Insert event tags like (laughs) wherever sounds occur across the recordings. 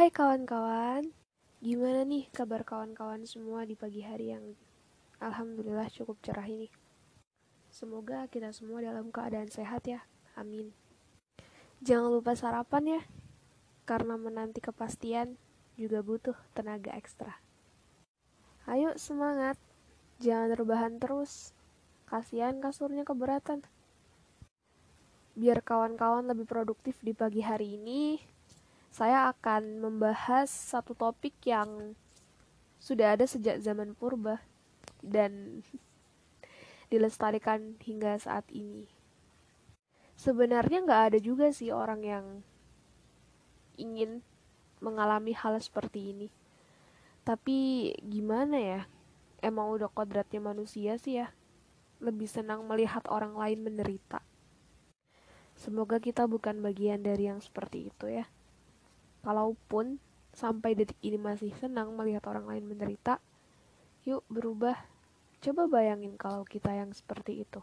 Hai kawan-kawan, gimana nih kabar kawan-kawan semua di pagi hari yang alhamdulillah cukup cerah ini? Semoga kita semua dalam keadaan sehat ya, amin. Jangan lupa sarapan ya, karena menanti kepastian juga butuh tenaga ekstra. Ayo semangat, jangan rebahan terus, kasihan kasurnya keberatan. Biar kawan-kawan lebih produktif di pagi hari ini, saya akan membahas satu topik yang sudah ada sejak zaman purba dan (laughs) dilestarikan hingga saat ini. Sebenarnya nggak ada juga sih orang yang ingin mengalami hal seperti ini. Tapi gimana ya? Emang udah kodratnya manusia sih ya. Lebih senang melihat orang lain menderita. Semoga kita bukan bagian dari yang seperti itu ya. Kalaupun sampai detik ini masih senang melihat orang lain menderita, yuk berubah. Coba bayangin kalau kita yang seperti itu.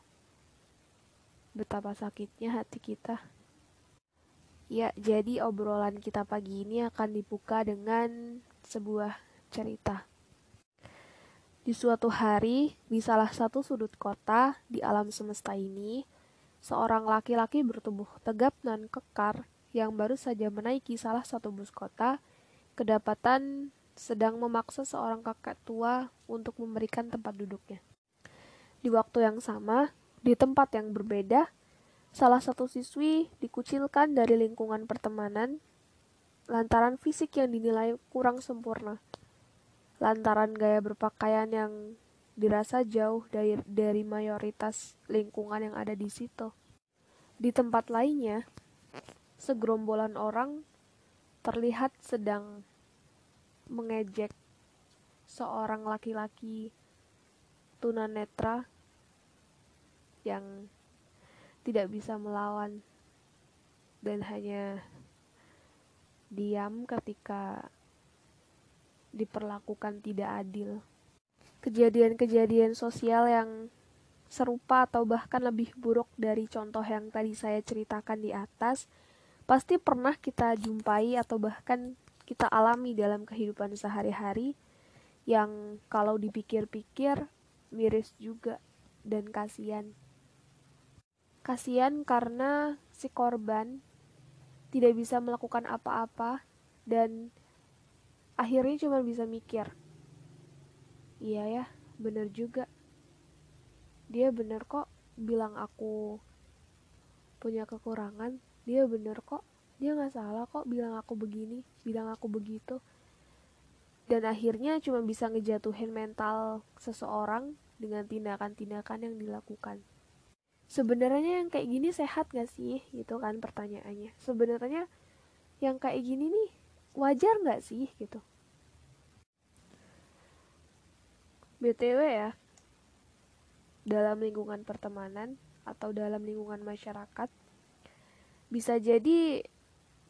Betapa sakitnya hati kita. Ya, jadi obrolan kita pagi ini akan dibuka dengan sebuah cerita. Di suatu hari, di salah satu sudut kota di alam semesta ini, seorang laki-laki bertubuh tegap dan kekar yang baru saja menaiki salah satu bus kota, kedapatan sedang memaksa seorang kakek tua untuk memberikan tempat duduknya. Di waktu yang sama, di tempat yang berbeda, salah satu siswi dikucilkan dari lingkungan pertemanan lantaran fisik yang dinilai kurang sempurna, lantaran gaya berpakaian yang dirasa jauh dari, dari mayoritas lingkungan yang ada di situ. Di tempat lainnya, segerombolan orang terlihat sedang mengejek seorang laki-laki tunanetra yang tidak bisa melawan dan hanya diam ketika diperlakukan tidak adil. Kejadian-kejadian sosial yang serupa atau bahkan lebih buruk dari contoh yang tadi saya ceritakan di atas pasti pernah kita jumpai atau bahkan kita alami dalam kehidupan sehari-hari yang kalau dipikir-pikir miris juga dan kasihan. Kasihan karena si korban tidak bisa melakukan apa-apa dan akhirnya cuma bisa mikir. Iya ya, bener juga. Dia bener kok bilang aku punya kekurangan dia bener kok. Dia nggak salah kok bilang aku begini bilang aku begitu. Dan akhirnya cuma bisa ngejatuhin mental seseorang dengan tindakan-tindakan yang dilakukan. Sebenarnya yang kayak gini sehat gak sih? Gitu kan pertanyaannya. Sebenarnya yang kayak gini nih wajar nggak sih? Gitu. Btw ya dalam lingkungan pertemanan atau dalam lingkungan masyarakat bisa jadi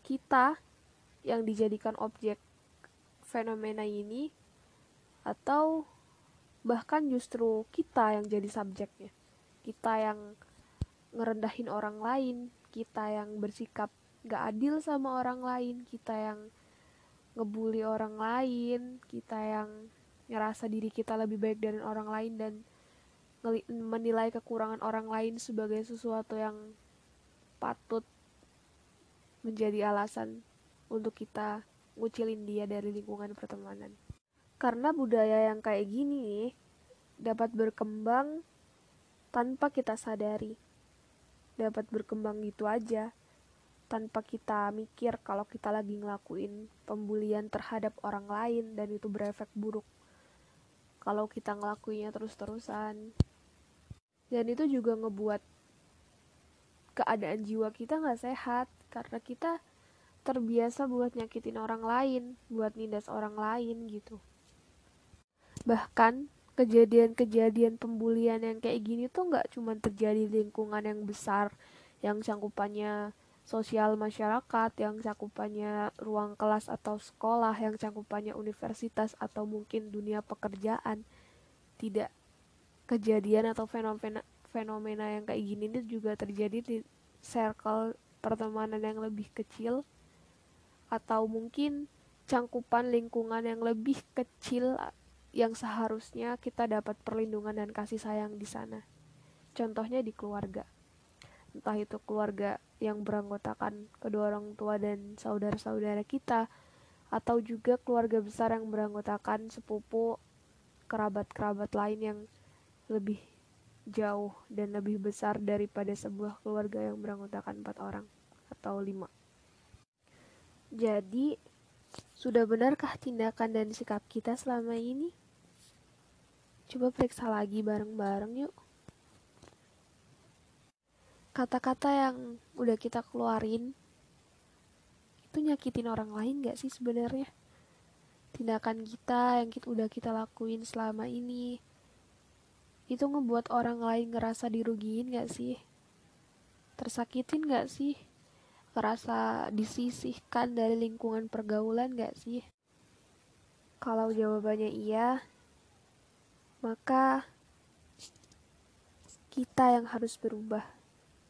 kita yang dijadikan objek fenomena ini atau bahkan justru kita yang jadi subjeknya. Kita yang ngerendahin orang lain kita yang bersikap gak adil sama orang lain kita yang ngebully orang lain kita yang ngerasa diri kita lebih baik dari orang lain dan menilai kekurangan orang lain sebagai sesuatu yang patut menjadi alasan untuk kita ngucilin dia dari lingkungan pertemanan. Karena budaya yang kayak gini nih dapat berkembang tanpa kita sadari. Dapat berkembang gitu aja tanpa kita mikir kalau kita lagi ngelakuin pembulian terhadap orang lain dan itu berefek buruk kalau kita ngelakuinnya terus-terusan dan itu juga ngebuat keadaan jiwa kita nggak sehat karena kita terbiasa buat nyakitin orang lain, buat nindas orang lain gitu. Bahkan kejadian-kejadian pembulian yang kayak gini tuh nggak cuma terjadi di lingkungan yang besar, yang cangkupannya sosial masyarakat, yang cangkupannya ruang kelas atau sekolah, yang cangkupannya universitas atau mungkin dunia pekerjaan. Tidak kejadian atau fenomena fenomena yang kayak gini ini juga terjadi di circle pertemanan yang lebih kecil atau mungkin cangkupan lingkungan yang lebih kecil yang seharusnya kita dapat perlindungan dan kasih sayang di sana. Contohnya di keluarga. Entah itu keluarga yang beranggotakan kedua orang tua dan saudara-saudara kita atau juga keluarga besar yang beranggotakan sepupu kerabat-kerabat lain yang lebih jauh dan lebih besar daripada sebuah keluarga yang beranggotakan empat orang atau lima. Jadi, sudah benarkah tindakan dan sikap kita selama ini? Coba periksa lagi bareng-bareng yuk. Kata-kata yang udah kita keluarin itu nyakitin orang lain gak sih sebenarnya? Tindakan kita yang kita, udah kita lakuin selama ini itu ngebuat orang lain ngerasa dirugiin gak sih? Tersakitin gak sih? Ngerasa disisihkan dari lingkungan pergaulan gak sih? Kalau jawabannya iya, maka kita yang harus berubah,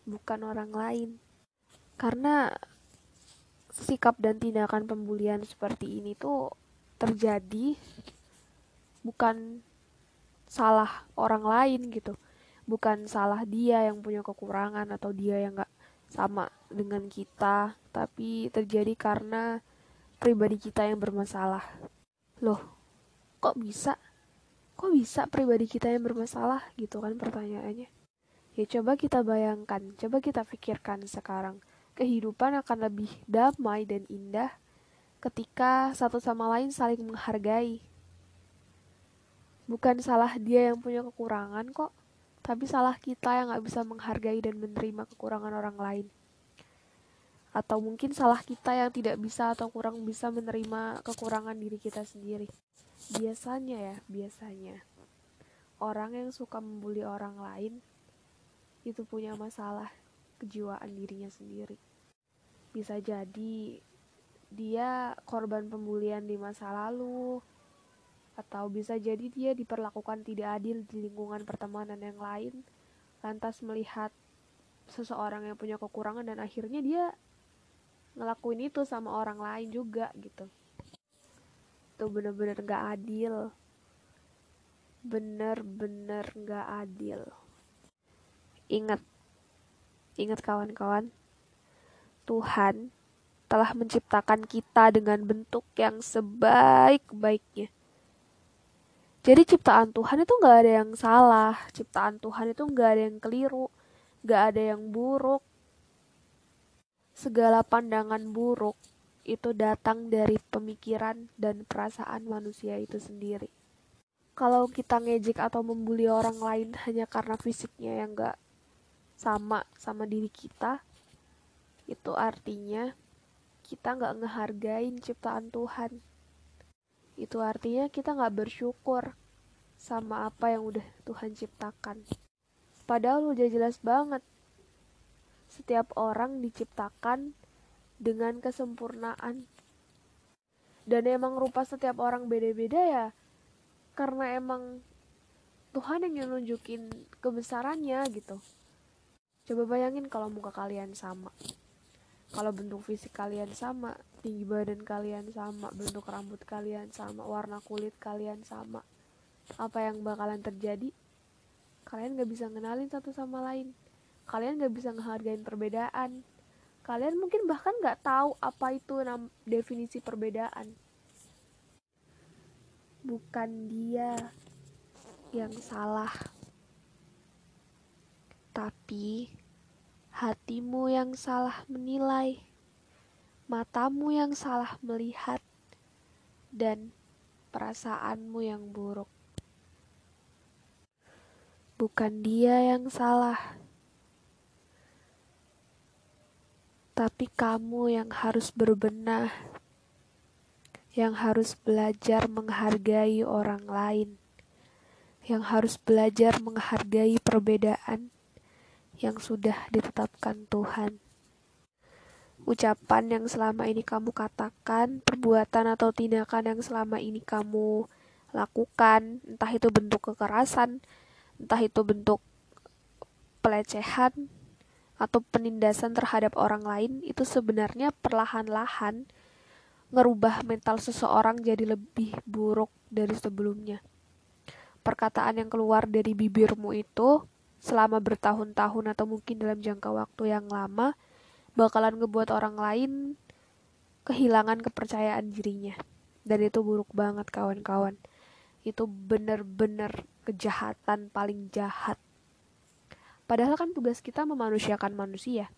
bukan orang lain. Karena sikap dan tindakan pembulian seperti ini tuh terjadi bukan salah orang lain gitu bukan salah dia yang punya kekurangan atau dia yang gak sama dengan kita tapi terjadi karena pribadi kita yang bermasalah. Loh kok bisa? Kok bisa pribadi kita yang bermasalah? Gitu kan pertanyaannya. Ya coba kita bayangkan coba kita pikirkan sekarang. Kehidupan akan lebih damai dan indah ketika satu sama lain saling menghargai. Bukan salah dia yang punya kekurangan kok, tapi salah kita yang gak bisa menghargai dan menerima kekurangan orang lain. Atau mungkin salah kita yang tidak bisa atau kurang bisa menerima kekurangan diri kita sendiri. Biasanya ya, biasanya. Orang yang suka membuli orang lain itu punya masalah kejiwaan dirinya sendiri. Bisa jadi dia korban pembulian di masa lalu, atau bisa jadi dia diperlakukan tidak adil di lingkungan pertemanan yang lain, lantas melihat seseorang yang punya kekurangan dan akhirnya dia ngelakuin itu sama orang lain juga gitu. Itu bener-bener gak adil. Bener-bener gak adil. Ingat, ingat kawan-kawan, Tuhan telah menciptakan kita dengan bentuk yang sebaik-baiknya jadi ciptaan Tuhan itu nggak ada yang salah, ciptaan Tuhan itu nggak ada yang keliru, nggak ada yang buruk. Segala pandangan buruk itu datang dari pemikiran dan perasaan manusia itu sendiri. Kalau kita ngejek atau membuli orang lain hanya karena fisiknya yang nggak sama sama diri kita, itu artinya kita nggak ngehargain ciptaan Tuhan itu artinya kita nggak bersyukur sama apa yang udah Tuhan ciptakan. Padahal udah jelas banget, setiap orang diciptakan dengan kesempurnaan. Dan emang rupa setiap orang beda-beda ya, karena emang Tuhan yang nunjukin kebesarannya gitu. Coba bayangin kalau muka kalian sama kalau bentuk fisik kalian sama tinggi badan kalian sama bentuk rambut kalian sama warna kulit kalian sama apa yang bakalan terjadi? Kalian gak bisa ngenalin satu sama lain. Kalian gak bisa ngehargain perbedaan. Kalian mungkin bahkan gak tahu apa itu definisi perbedaan. Bukan dia yang salah tapi hatimu yang salah menilai, matamu yang salah melihat, dan perasaanmu yang buruk. Bukan dia yang salah, tapi kamu yang harus berbenah, yang harus belajar menghargai orang lain, yang harus belajar menghargai perbedaan yang sudah ditetapkan Tuhan. Ucapan yang selama ini kamu katakan, perbuatan atau tindakan yang selama ini kamu lakukan, entah itu bentuk kekerasan, entah itu bentuk pelecehan, atau penindasan terhadap orang lain, itu sebenarnya perlahan-lahan ngerubah mental seseorang jadi lebih buruk dari sebelumnya. Perkataan yang keluar dari bibirmu itu selama bertahun-tahun atau mungkin dalam jangka waktu yang lama bakalan ngebuat orang lain kehilangan kepercayaan dirinya. Dan itu buruk banget kawan-kawan. Itu bener-bener kejahatan paling jahat. Padahal kan tugas kita memanusiakan manusia.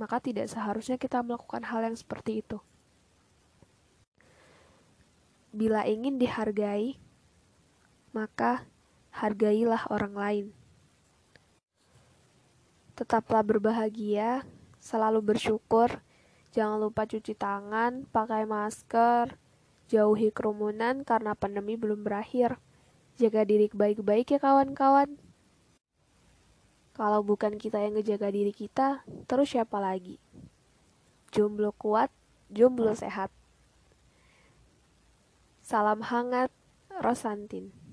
Maka tidak seharusnya kita melakukan hal yang seperti itu. Bila ingin dihargai, maka hargailah orang lain. Tetaplah berbahagia, selalu bersyukur, jangan lupa cuci tangan, pakai masker, jauhi kerumunan karena pandemi belum berakhir. Jaga diri baik-baik ya kawan-kawan. Kalau bukan kita yang ngejaga diri kita, terus siapa lagi? Jomblo kuat, jomblo sehat. Salam hangat, Rosantin.